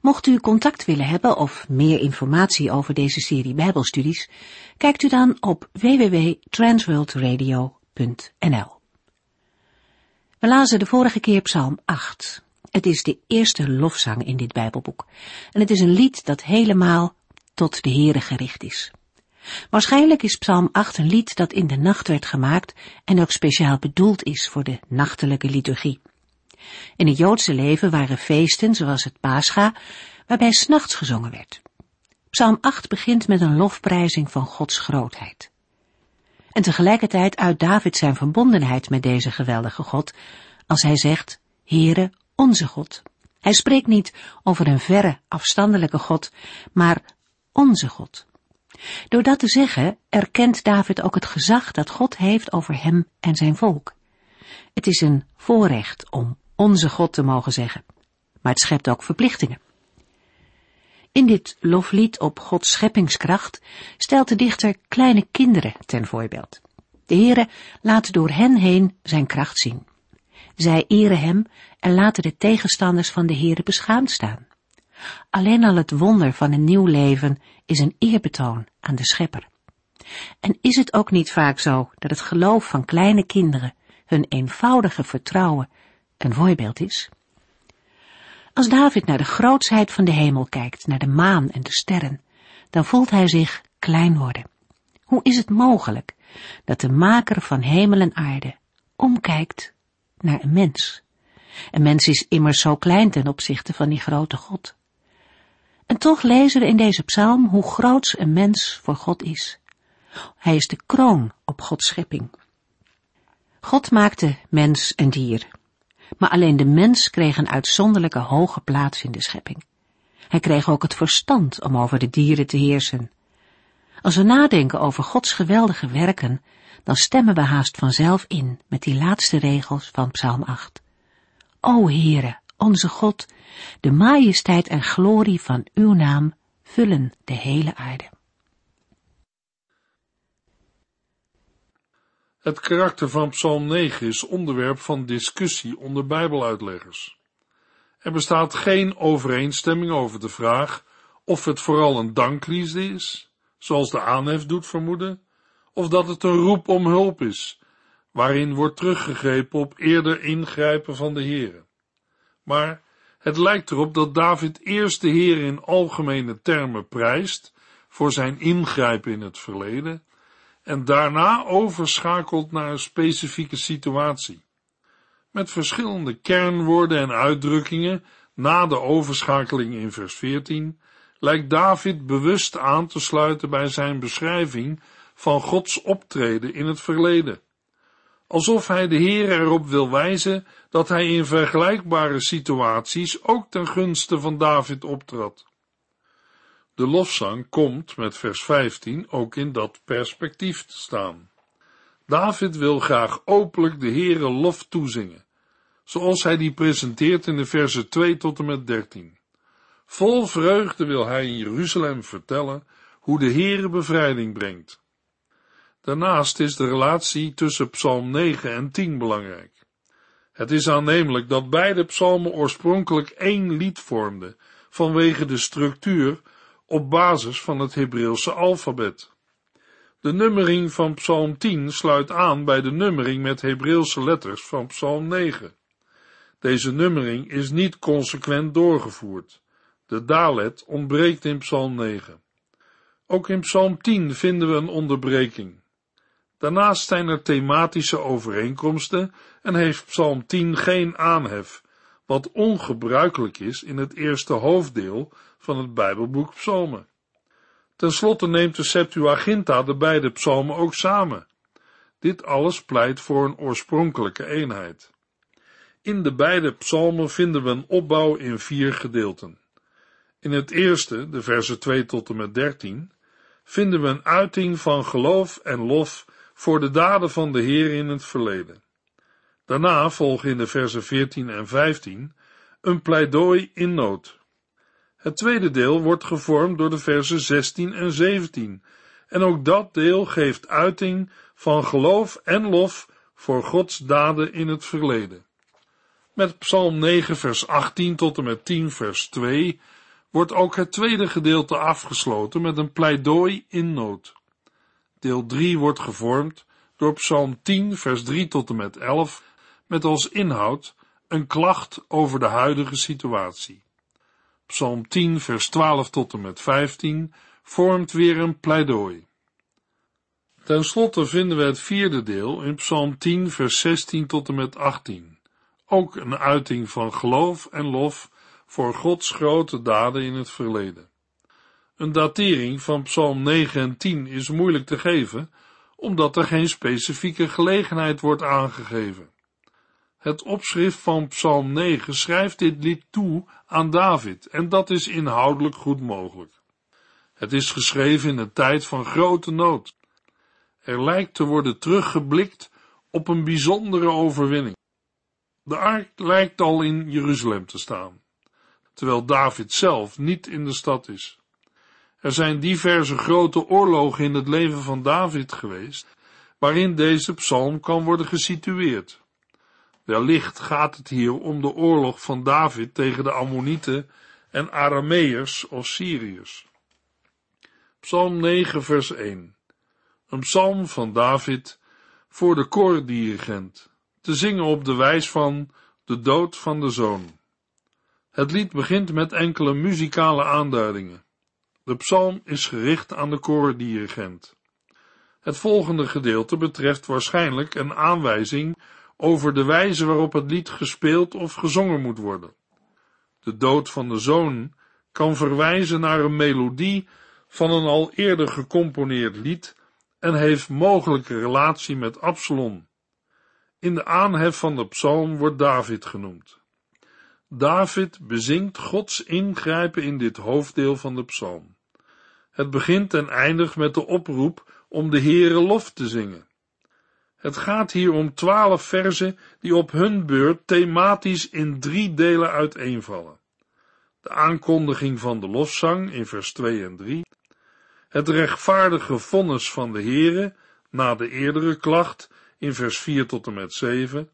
Mocht u contact willen hebben of meer informatie over deze serie Bijbelstudies, kijkt u dan op www.transworldradio.nl. We lazen de vorige keer Psalm 8. Het is de eerste lofzang in dit Bijbelboek en het is een lied dat helemaal tot de Here gericht is. Waarschijnlijk is Psalm 8 een lied dat in de nacht werd gemaakt en ook speciaal bedoeld is voor de nachtelijke liturgie. In het Joodse leven waren feesten, zoals het Pascha, waarbij s'nachts gezongen werd. Psalm 8 begint met een lofprijzing van Gods grootheid. En tegelijkertijd uit David zijn verbondenheid met deze geweldige God, als hij zegt, Heere, onze God. Hij spreekt niet over een verre, afstandelijke God, maar onze God. Door dat te zeggen, erkent David ook het gezag dat God heeft over hem en zijn volk. Het is een voorrecht om onze God te mogen zeggen. Maar het schept ook verplichtingen. In dit loflied op Gods scheppingskracht stelt de dichter kleine kinderen ten voorbeeld. De Heere laat door hen heen zijn kracht zien. Zij eren hem en laten de tegenstanders van de Heere beschaamd staan. Alleen al het wonder van een nieuw leven is een eerbetoon aan de schepper. En is het ook niet vaak zo dat het geloof van kleine kinderen hun eenvoudige vertrouwen een voorbeeld is? Als David naar de grootsheid van de hemel kijkt, naar de maan en de sterren, dan voelt hij zich klein worden. Hoe is het mogelijk dat de maker van hemel en aarde omkijkt naar een mens? Een mens is immers zo klein ten opzichte van die grote God. En toch lezen we in deze psalm hoe groots een mens voor God is. Hij is de kroon op Gods schepping. God maakte mens en dier, maar alleen de mens kreeg een uitzonderlijke hoge plaats in de schepping. Hij kreeg ook het verstand om over de dieren te heersen. Als we nadenken over Gods geweldige werken, dan stemmen we haast vanzelf in met die laatste regels van Psalm 8. O Heere, onze God, de majesteit en glorie van uw naam vullen de hele aarde. Het karakter van Psalm 9 is onderwerp van discussie onder Bijbeluitleggers. Er bestaat geen overeenstemming over de vraag of het vooral een danklied is, zoals de aanhef doet vermoeden, of dat het een roep om hulp is, waarin wordt teruggegrepen op eerder ingrijpen van de Heere. Maar het lijkt erop dat David eerst de Heer in algemene termen prijst voor zijn ingrijpen in het verleden en daarna overschakelt naar een specifieke situatie. Met verschillende kernwoorden en uitdrukkingen na de overschakeling in vers 14 lijkt David bewust aan te sluiten bij zijn beschrijving van Gods optreden in het verleden. Alsof hij de Heer erop wil wijzen dat hij in vergelijkbare situaties ook ten gunste van David optrad. De lofzang komt met vers 15 ook in dat perspectief te staan. David wil graag openlijk de Heere lof toezingen, zoals hij die presenteert in de versen 2 tot en met 13. Vol vreugde wil hij in Jeruzalem vertellen hoe de Heere bevrijding brengt. Daarnaast is de relatie tussen psalm 9 en 10 belangrijk. Het is aannemelijk dat beide psalmen oorspronkelijk één lied vormden, vanwege de structuur op basis van het Hebreeuwse alfabet. De nummering van Psalm 10 sluit aan bij de nummering met Hebreeuwse letters van Psalm 9. Deze nummering is niet consequent doorgevoerd. De dalet ontbreekt in Psalm 9. Ook in Psalm 10 vinden we een onderbreking. Daarnaast zijn er thematische overeenkomsten en heeft Psalm 10 geen aanhef, wat ongebruikelijk is in het eerste hoofddeel van het Bijbelboek Psalmen. Ten slotte neemt de Septuaginta de beide psalmen ook samen. Dit alles pleit voor een oorspronkelijke eenheid. In de beide psalmen vinden we een opbouw in vier gedeelten. In het eerste, de versen 2 tot en met 13, vinden we een uiting van geloof en lof voor de daden van de Heer in het verleden. Daarna volgen in de versen 14 en 15 een pleidooi in nood. Het tweede deel wordt gevormd door de versen 16 en 17, en ook dat deel geeft uiting van geloof en lof voor Gods daden in het verleden. Met Psalm 9 vers 18 tot en met 10 vers 2 wordt ook het tweede gedeelte afgesloten met een pleidooi in nood. Deel 3 wordt gevormd door Psalm 10 vers 3 tot en met 11 met als inhoud een klacht over de huidige situatie. Psalm 10 vers 12 tot en met 15 vormt weer een pleidooi. Ten slotte vinden we het vierde deel in Psalm 10 vers 16 tot en met 18. Ook een uiting van geloof en lof voor Gods grote daden in het verleden. Een datering van Psalm 9 en 10 is moeilijk te geven, omdat er geen specifieke gelegenheid wordt aangegeven. Het opschrift van Psalm 9 schrijft dit lied toe aan David en dat is inhoudelijk goed mogelijk. Het is geschreven in een tijd van grote nood. Er lijkt te worden teruggeblikt op een bijzondere overwinning. De ark lijkt al in Jeruzalem te staan, terwijl David zelf niet in de stad is. Er zijn diverse grote oorlogen in het leven van David geweest, waarin deze psalm kan worden gesitueerd. Wellicht gaat het hier om de oorlog van David tegen de Ammonieten en Arameërs of Syriërs. Psalm 9 vers 1 Een psalm van David voor de koordirigent, te zingen op de wijs van de dood van de zoon. Het lied begint met enkele muzikale aanduidingen. De psalm is gericht aan de koordirigent. Het volgende gedeelte betreft waarschijnlijk een aanwijzing over de wijze waarop het lied gespeeld of gezongen moet worden. De dood van de zoon kan verwijzen naar een melodie van een al eerder gecomponeerd lied en heeft mogelijke relatie met Absalom. In de aanhef van de psalm wordt David genoemd. David bezingt Gods ingrijpen in dit hoofddeel van de psalm. Het begint en eindigt met de oproep om de Heere lof te zingen. Het gaat hier om twaalf verzen die op hun beurt thematisch in drie delen uiteenvallen. De aankondiging van de lofzang in vers 2 en 3, het rechtvaardige vonnis van de Heere na de eerdere klacht in vers 4 tot en met 7,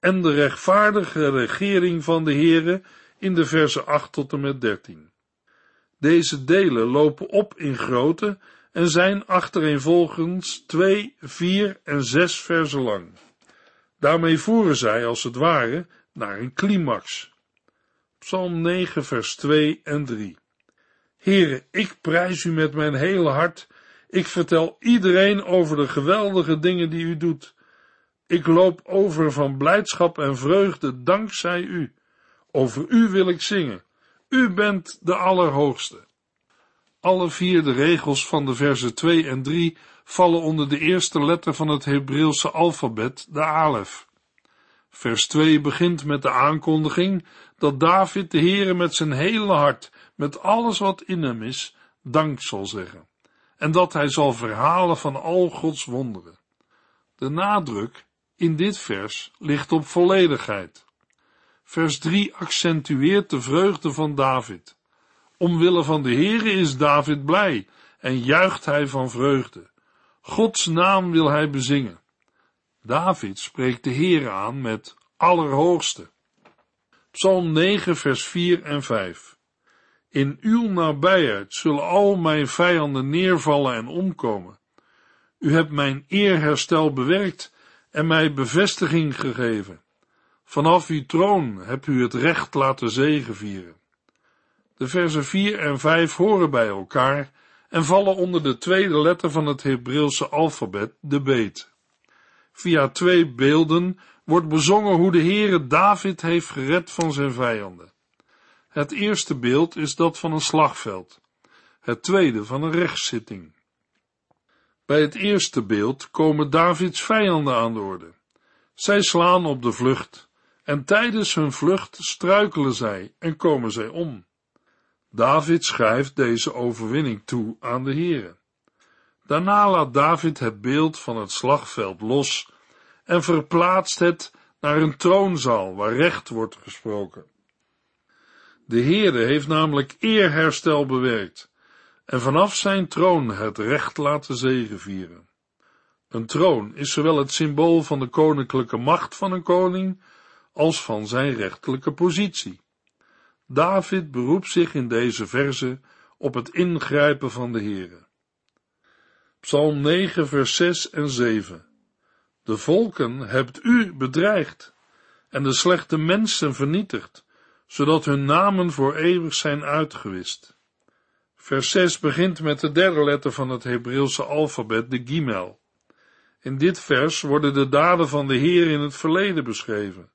en de rechtvaardige regering van de Heere in de versen 8 tot en met 13. Deze delen lopen op in grootte en zijn achtereenvolgens twee, vier en zes versen lang. Daarmee voeren zij, als het ware, naar een climax. Psalm 9, vers 2 en 3. Heere, ik prijs u met mijn hele hart. Ik vertel iedereen over de geweldige dingen die u doet. Ik loop over van blijdschap en vreugde dankzij u. Over u wil ik zingen. U bent de Allerhoogste. Alle vier de regels van de versen 2 en 3 vallen onder de eerste letter van het Hebreeuwse alfabet, de alef. Vers 2 begint met de aankondiging dat David de Heere met zijn hele hart, met alles wat in hem is, dank zal zeggen. En dat hij zal verhalen van al Gods wonderen. De nadruk in dit vers ligt op volledigheid. Vers 3 accentueert de vreugde van David. Omwille van de Heere is David blij en juicht hij van vreugde. Gods naam wil hij bezingen. David spreekt de Heere aan met Allerhoogste. Psalm 9 vers 4 en 5 In uw nabijheid zullen al mijn vijanden neervallen en omkomen. U hebt mijn eerherstel bewerkt en mij bevestiging gegeven. Vanaf uw troon hebt u het recht laten zegevieren. De versen 4 en 5 horen bij elkaar en vallen onder de tweede letter van het Hebreeuwse alfabet, de beet. Via twee beelden wordt bezongen hoe de Heere David heeft gered van zijn vijanden. Het eerste beeld is dat van een slagveld, het tweede van een rechtszitting. Bij het eerste beeld komen Davids vijanden aan de orde. Zij slaan op de vlucht en tijdens hun vlucht struikelen zij en komen zij om. David schrijft deze overwinning toe aan de Heere. Daarna laat David het beeld van het slagveld los en verplaatst het naar een troonzaal waar recht wordt gesproken. De Heere heeft namelijk eerherstel bewerkt en vanaf zijn troon het recht laten zegevieren. Een troon is zowel het symbool van de koninklijke macht van een koning als van zijn rechtelijke positie. David beroept zich in deze verse op het ingrijpen van de Heere. Psalm 9 vers 6 en 7 De volken hebt u bedreigd en de slechte mensen vernietigd, zodat hun namen voor eeuwig zijn uitgewist. Vers 6 begint met de derde letter van het Hebreeuwse alfabet, de Gimel. In dit vers worden de daden van de Heer in het verleden beschreven.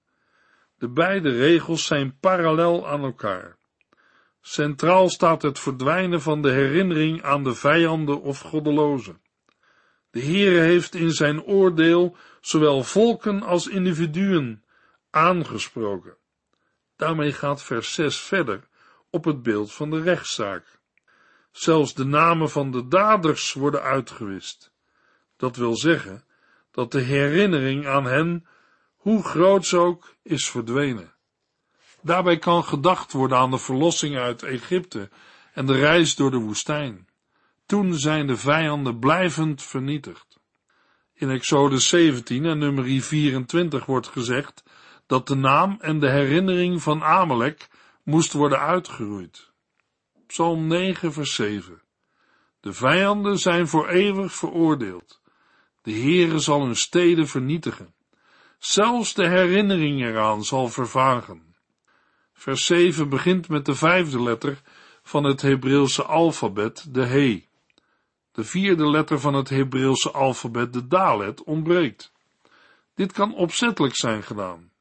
De beide regels zijn parallel aan elkaar. Centraal staat het verdwijnen van de herinnering aan de vijanden of goddelozen. De Heere heeft in zijn oordeel zowel volken als individuen aangesproken. Daarmee gaat vers 6 verder op het beeld van de rechtszaak. Zelfs de namen van de daders worden uitgewist. Dat wil zeggen dat de herinnering aan hen, hoe groot ook, is verdwenen. Daarbij kan gedacht worden aan de verlossing uit Egypte en de reis door de woestijn. Toen zijn de vijanden blijvend vernietigd. In Exode 17 en nummer 24 wordt gezegd dat de naam en de herinnering van Amalek moest worden uitgeroeid. Psalm 9 vers 7 De vijanden zijn voor eeuwig veroordeeld. De Heere zal hun steden vernietigen. Zelfs de herinnering eraan zal vervagen. Vers 7 begint met de vijfde letter van het Hebreeuwse alfabet, de He. De vierde letter van het Hebreeuwse alfabet, de Dalet, ontbreekt. Dit kan opzettelijk zijn gedaan.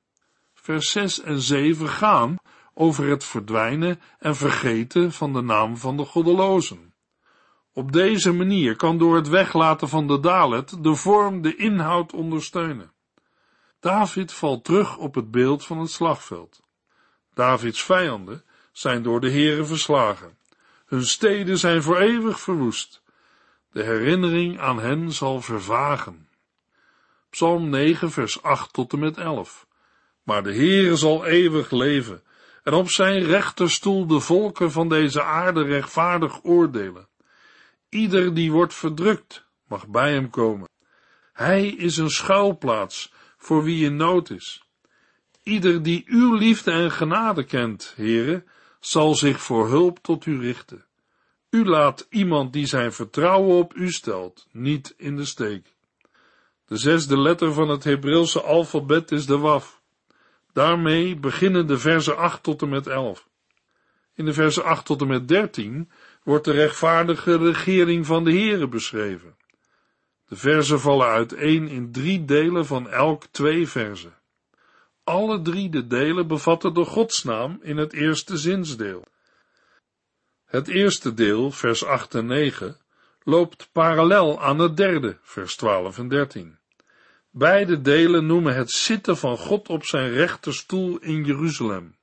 Vers 6 en 7 gaan over het verdwijnen en vergeten van de naam van de goddelozen. Op deze manier kan door het weglaten van de Dalet de vorm de inhoud ondersteunen. David valt terug op het beeld van het slagveld. Davids vijanden zijn door de Heere verslagen. Hun steden zijn voor eeuwig verwoest. De herinnering aan hen zal vervagen. Psalm 9 vers 8 tot en met 11. Maar de Heere zal eeuwig leven en op zijn rechterstoel de volken van deze aarde rechtvaardig oordelen. Ieder die wordt verdrukt mag bij hem komen. Hij is een schuilplaats voor wie in nood is. Ieder die uw liefde en genade kent, heren, zal zich voor hulp tot u richten. U laat iemand die zijn vertrouwen op u stelt, niet in de steek. De zesde letter van het Hebreeuwse alfabet is de waf. Daarmee beginnen de versen 8 tot en met 11. In de versen 8 tot en met 13 wordt de rechtvaardige regering van de Here beschreven. De verzen vallen uiteen in drie delen van elk twee verzen. Alle drie de delen bevatten de godsnaam in het eerste zinsdeel. Het eerste deel, vers 8 en 9, loopt parallel aan het derde, vers 12 en 13. Beide delen noemen het zitten van God op zijn rechterstoel in Jeruzalem.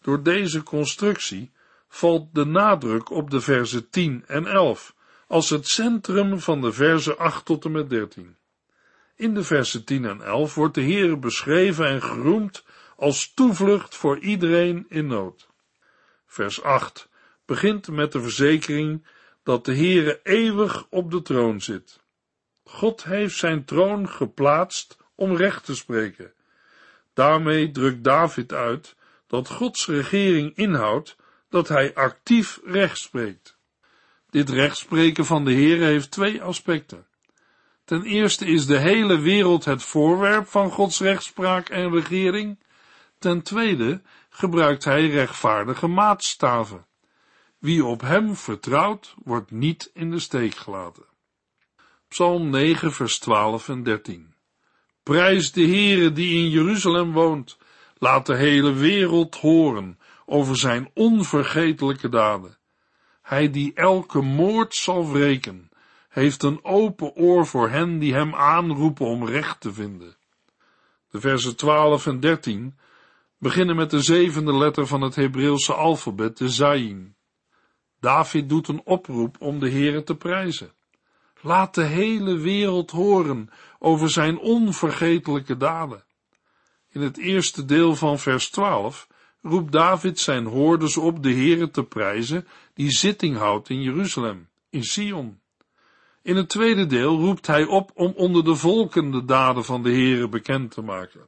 Door deze constructie valt de nadruk op de verzen 10 en 11 als het centrum van de verzen 8 tot en met 13. In de versen 10 en 11 wordt de Heer beschreven en geroemd als toevlucht voor iedereen in nood. Vers 8 begint met de verzekering dat de Heere eeuwig op de troon zit. God heeft zijn troon geplaatst om recht te spreken. Daarmee drukt David uit dat Gods regering inhoudt dat hij actief recht spreekt. Dit rechtspreken van de Heer heeft twee aspecten. Ten eerste is de hele wereld het voorwerp van Gods rechtspraak en regering. Ten tweede gebruikt hij rechtvaardige maatstaven. Wie op hem vertrouwt, wordt niet in de steek gelaten. Psalm 9, vers 12 en 13. Prijs de Heere die in Jeruzalem woont. Laat de hele wereld horen over zijn onvergetelijke daden. Hij die elke moord zal wreken, heeft een open oor voor hen die hem aanroepen om recht te vinden. De versen 12 en 13 beginnen met de zevende letter van het Hebreeuwse alfabet, de Zayin. David doet een oproep om de Heere te prijzen. Laat de hele wereld horen over zijn onvergetelijke daden. In het eerste deel van vers 12 roept David zijn hoorders op de Heere te prijzen die zitting houdt in Jeruzalem, in Sion. In het tweede deel roept hij op om onder de volken de daden van de Heere bekend te maken.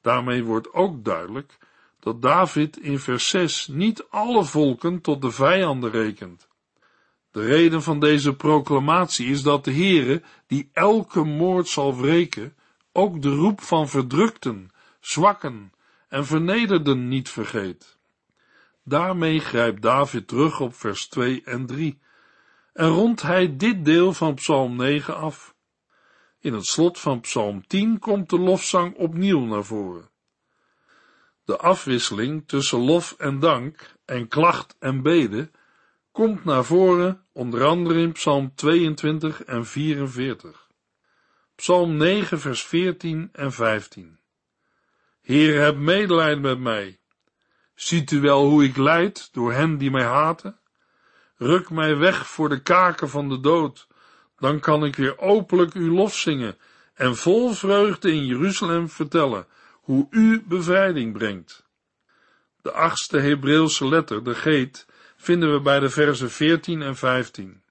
Daarmee wordt ook duidelijk dat David in vers 6 niet alle volken tot de vijanden rekent. De reden van deze proclamatie is dat de Heere, die elke moord zal wreken, ook de roep van verdrukten, zwakken en vernederden niet vergeet. Daarmee grijpt David terug op vers 2 en 3 en rondt hij dit deel van Psalm 9 af. In het slot van Psalm 10 komt de lofzang opnieuw naar voren. De afwisseling tussen lof en dank en klacht en bede komt naar voren onder andere in Psalm 22 en 44. Psalm 9 vers 14 en 15. Heer, heb medelijden met mij. Ziet u wel hoe ik lijd door hen die mij haten? Ruk mij weg voor de kaken van de dood, dan kan ik weer openlijk uw lof zingen en vol vreugde in Jeruzalem vertellen hoe u bevrijding brengt. De achtste Hebreeuwse letter, de geet, vinden we bij de versen 14 en 15.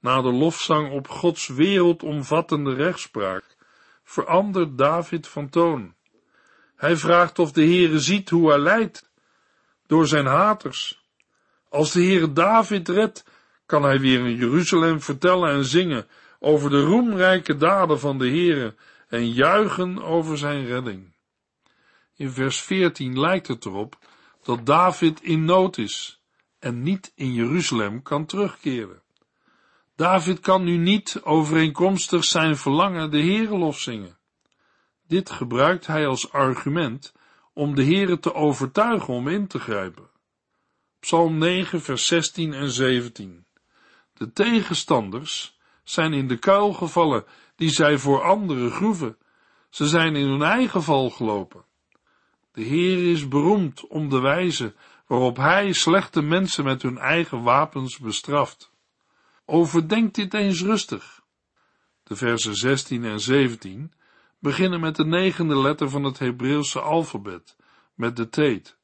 Na de lofzang op Gods wereldomvattende rechtspraak verandert David van toon. Hij vraagt of de Heere ziet hoe hij lijdt door zijn haters. Als de Heere David redt, kan hij weer in Jeruzalem vertellen en zingen over de roemrijke daden van de Heere en juichen over zijn redding. In vers 14 lijkt het erop dat David in nood is en niet in Jeruzalem kan terugkeren. David kan nu niet overeenkomstig zijn verlangen de Heere lof zingen. Dit gebruikt hij als argument om de Heere te overtuigen om in te grijpen. Psalm 9, vers 16 en 17. De tegenstanders zijn in de kuil gevallen die zij voor anderen groeven. Ze zijn in hun eigen val gelopen. De Heer is beroemd om de wijze waarop Hij slechte mensen met hun eigen wapens bestraft. Overdenk dit eens rustig. De versen 16 en 17 beginnen met de negende letter van het Hebreeuwse alfabet, met de teet.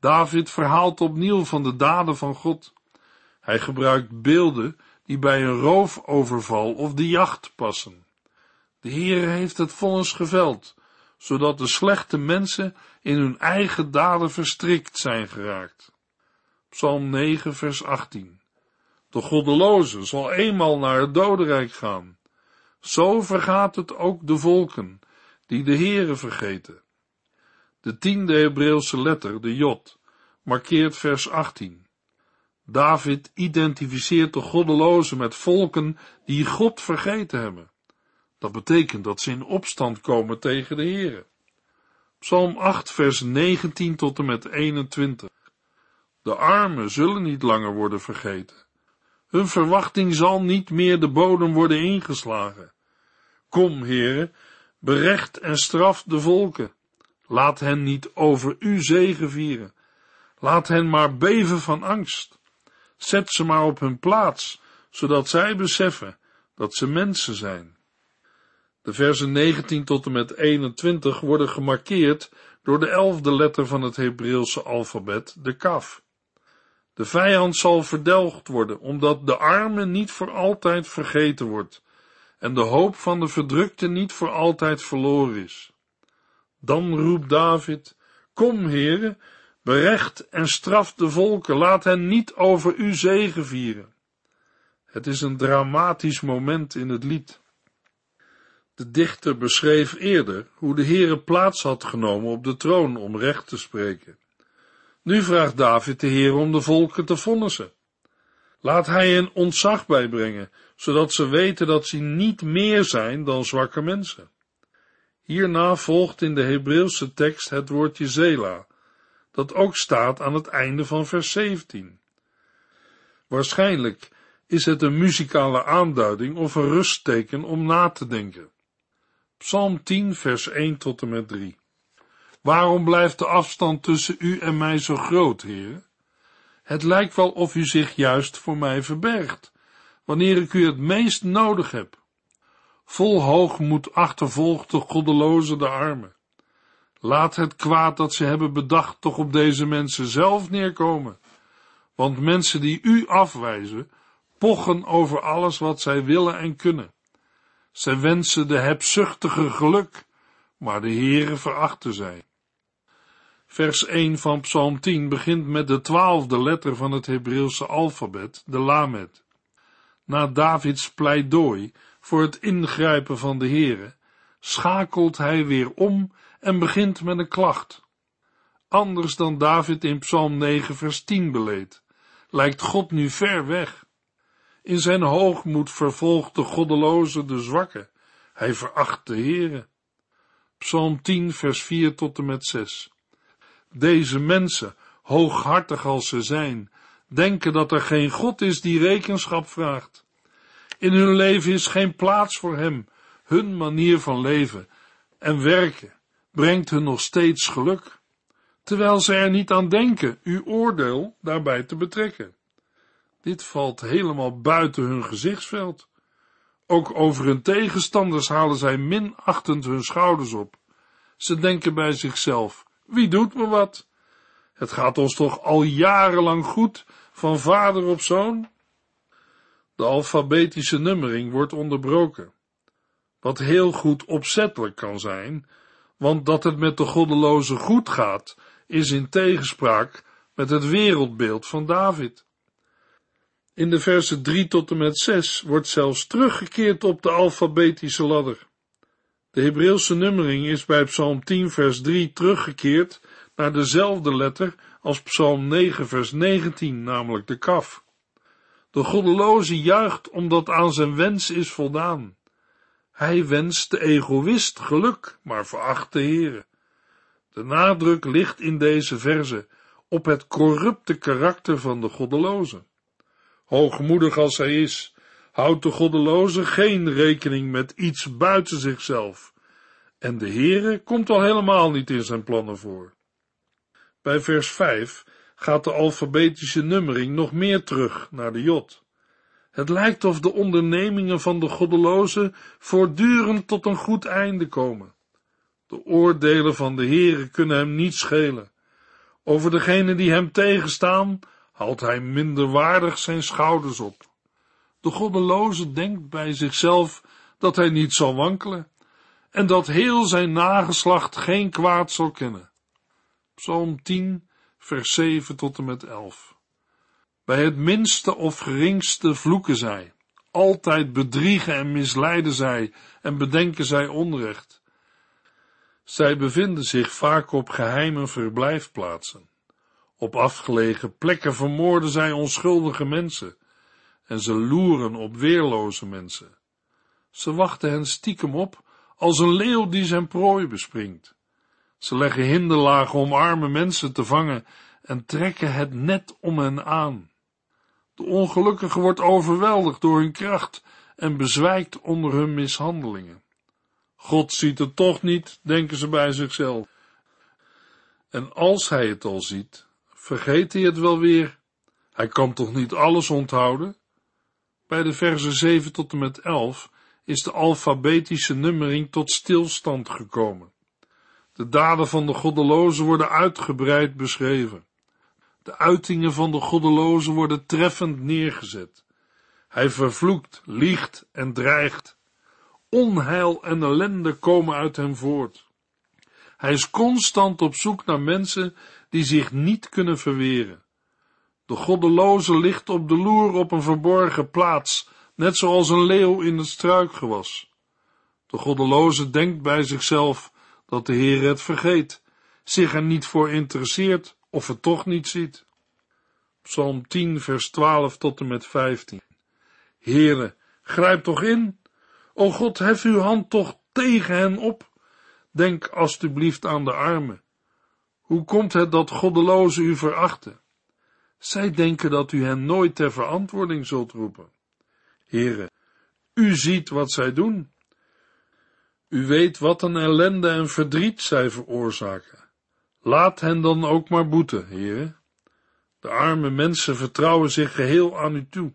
David verhaalt opnieuw van de daden van God. Hij gebruikt beelden die bij een roofoverval of de jacht passen. De Heer heeft het vonnis geveld, zodat de slechte mensen in hun eigen daden verstrikt zijn geraakt. Psalm 9, vers 18. De goddeloze zal eenmaal naar het dodenrijk gaan. Zo vergaat het ook de volken, die de Heere vergeten. De tiende Hebreeuwse letter, de Jod, markeert vers 18. David identificeert de goddelozen met volken die God vergeten hebben. Dat betekent dat ze in opstand komen tegen de Heere. Psalm 8, vers 19 tot en met 21. De armen zullen niet langer worden vergeten. Hun verwachting zal niet meer de bodem worden ingeslagen. Kom, heren, berecht en straf de volken. Laat hen niet over u zegen vieren. Laat hen maar beven van angst. Zet ze maar op hun plaats, zodat zij beseffen dat ze mensen zijn. De versen 19 tot en met 21 worden gemarkeerd door de elfde letter van het Hebreeuwse alfabet, de kaf. De vijand zal verdelgd worden, omdat de arme niet voor altijd vergeten wordt en de hoop van de verdrukte niet voor altijd verloren is. Dan roept David, kom heren, berecht en straf de volken, laat hen niet over u zegen vieren. Het is een dramatisch moment in het lied. De dichter beschreef eerder hoe de Heere plaats had genomen op de troon om recht te spreken. Nu vraagt David de Heer om de volken te vonnissen. Laat hij hen ontzag bijbrengen, zodat ze weten dat ze niet meer zijn dan zwakke mensen. Hierna volgt in de Hebreeuwse tekst het woordje Zela, dat ook staat aan het einde van vers 17. Waarschijnlijk is het een muzikale aanduiding of een rustteken om na te denken. Psalm 10, vers 1 tot en met 3. Waarom blijft de afstand tussen u en mij zo groot, Heer? Het lijkt wel of u zich juist voor mij verbergt, wanneer ik u het meest nodig heb. Vol hoogmoed achtervolgt de goddeloze de armen. Laat het kwaad dat ze hebben bedacht toch op deze mensen zelf neerkomen. Want mensen die u afwijzen, pochen over alles wat zij willen en kunnen. Zij wensen de hebzuchtige geluk, maar de Heere verachten zij. Vers 1 van Psalm 10 begint met de twaalfde letter van het Hebreeuwse alfabet, de Lamed. Na Davids pleidooi voor het ingrijpen van de Heere, schakelt hij weer om en begint met een klacht. Anders dan David in Psalm 9 vers 10 beleed, lijkt God nu ver weg. In zijn hoogmoed vervolgt de goddeloze de zwakke, hij veracht de Heere. Psalm 10 vers 4 tot en met 6. Deze mensen, hooghartig als ze zijn, denken dat er geen God is die rekenschap vraagt. In hun leven is geen plaats voor hem. Hun manier van leven en werken brengt hun nog steeds geluk, terwijl ze er niet aan denken uw oordeel daarbij te betrekken. Dit valt helemaal buiten hun gezichtsveld. Ook over hun tegenstanders halen zij minachtend hun schouders op. Ze denken bij zichzelf, wie doet me wat? Het gaat ons toch al jarenlang goed, van vader op zoon? De alfabetische nummering wordt onderbroken, wat heel goed opzettelijk kan zijn, want dat het met de goddeloze goed gaat, is in tegenspraak met het wereldbeeld van David. In de versen 3 tot en met 6 wordt zelfs teruggekeerd op de alfabetische ladder. De Hebreeuwse nummering is bij Psalm 10 vers 3 teruggekeerd naar dezelfde letter als Psalm 9 vers 19, namelijk de kaf. De goddeloze juicht omdat aan zijn wens is voldaan. Hij wenst de egoïst geluk, maar veracht de Heere. De nadruk ligt in deze verse op het corrupte karakter van de goddeloze. Hoogmoedig als hij is, houdt de goddeloze geen rekening met iets buiten zichzelf. En de Heere komt al helemaal niet in zijn plannen voor. Bij vers 5 gaat de alfabetische nummering nog meer terug naar de Jot. Het lijkt of de ondernemingen van de goddeloze voortdurend tot een goed einde komen. De oordelen van de Heere kunnen hem niet schelen. Over degenen die hem tegenstaan, haalt hij minderwaardig zijn schouders op. De goddeloze denkt bij zichzelf dat hij niet zal wankelen en dat heel zijn nageslacht geen kwaad zal kennen. Psalm 10, vers 7 tot en met 11. Bij het minste of geringste vloeken zij, altijd bedriegen en misleiden zij en bedenken zij onrecht. Zij bevinden zich vaak op geheime verblijfplaatsen. Op afgelegen plekken vermoorden zij onschuldige mensen en ze loeren op weerloze mensen. Ze wachten hen stiekem op als een leeuw die zijn prooi bespringt. Ze leggen hinderlagen om arme mensen te vangen en trekken het net om hen aan. De ongelukkige wordt overweldigd door hun kracht en bezwijkt onder hun mishandelingen. God ziet het toch niet, denken ze bij zichzelf. En als hij het al ziet, vergeet hij het wel weer. Hij kan toch niet alles onthouden? Bij de versen 7 tot en met 11 is de alfabetische nummering tot stilstand gekomen. De daden van de goddelozen worden uitgebreid beschreven. De uitingen van de goddeloze worden treffend neergezet. Hij vervloekt, liegt en dreigt. Onheil en ellende komen uit hem voort. Hij is constant op zoek naar mensen die zich niet kunnen verweren. De goddeloze ligt op de loer op een verborgen plaats, net zoals een leeuw in het struikgewas. De goddeloze denkt bij zichzelf dat de Heer het vergeet, zich er niet voor interesseert of het toch niet ziet. Psalm 10, vers 12 tot en met 15. Heere, grijp toch in. O God, hef uw hand toch tegen hen op. Denk alstublieft aan de armen. Hoe komt het dat goddelozen u verachten? Zij denken dat u hen nooit ter verantwoording zult roepen. Heere, u ziet wat zij doen. U weet wat een ellende en verdriet zij veroorzaken. Laat hen dan ook maar boeten, heren. De arme mensen vertrouwen zich geheel aan u toe.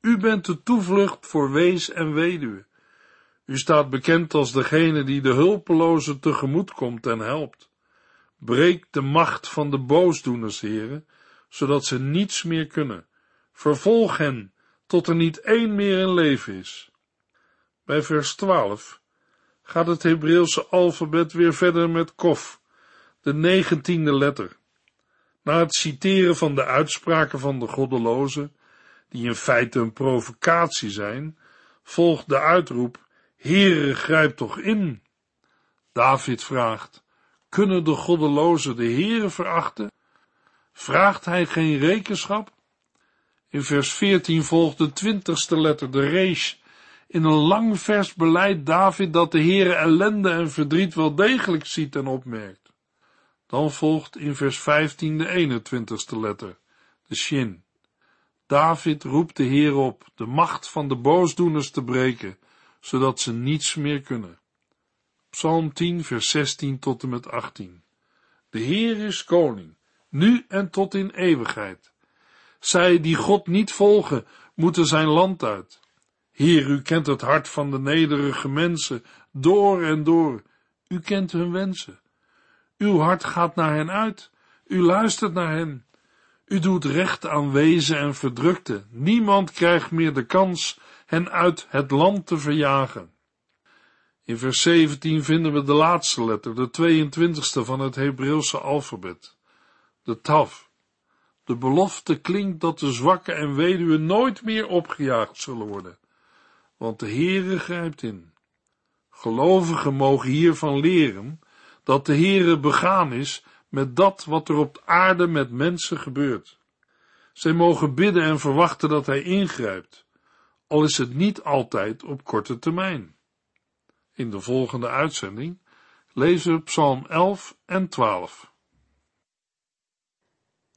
U bent de toevlucht voor wees en weduwe. U staat bekend als degene die de hulpelozen tegemoet komt en helpt. Breek de macht van de boosdoeners, heren, zodat ze niets meer kunnen. Vervolg hen, tot er niet één meer in leven is. Bij vers 12 gaat het Hebreeuwse alfabet weer verder met kof, de negentiende letter. Na het citeren van de uitspraken van de goddelozen, die in feite een provocatie zijn, volgt de uitroep, Heere, grijp toch in. David vraagt, kunnen de goddelozen de Heere verachten? Vraagt hij geen rekenschap? In vers 14 volgt de twintigste letter, de rees. In een lang vers beleidt David dat de Heere ellende en verdriet wel degelijk ziet en opmerkt. Dan volgt in vers 15 de 21ste letter, de shin. David roept de Heer op de macht van de boosdoeners te breken, zodat ze niets meer kunnen. Psalm 10, vers 16 tot en met 18. De Heer is koning, nu en tot in eeuwigheid. Zij die God niet volgen, moeten zijn land uit. Heer, u kent het hart van de nederige mensen door en door. U kent hun wensen. Uw hart gaat naar hen uit. U luistert naar hen. U doet recht aan wezen en verdrukte. Niemand krijgt meer de kans hen uit het land te verjagen. In vers 17 vinden we de laatste letter, de 22ste van het Hebreeuwse alfabet, de Tav. De belofte klinkt dat de zwakken en weduwen nooit meer opgejaagd zullen worden, want de Heere grijpt in. Gelovigen mogen hiervan leren dat de Heere begaan is met dat wat er op aarde met mensen gebeurt. Zij mogen bidden en verwachten dat Hij ingrijpt, al is het niet altijd op korte termijn. In de volgende uitzending lezen we Psalm 11 en 12.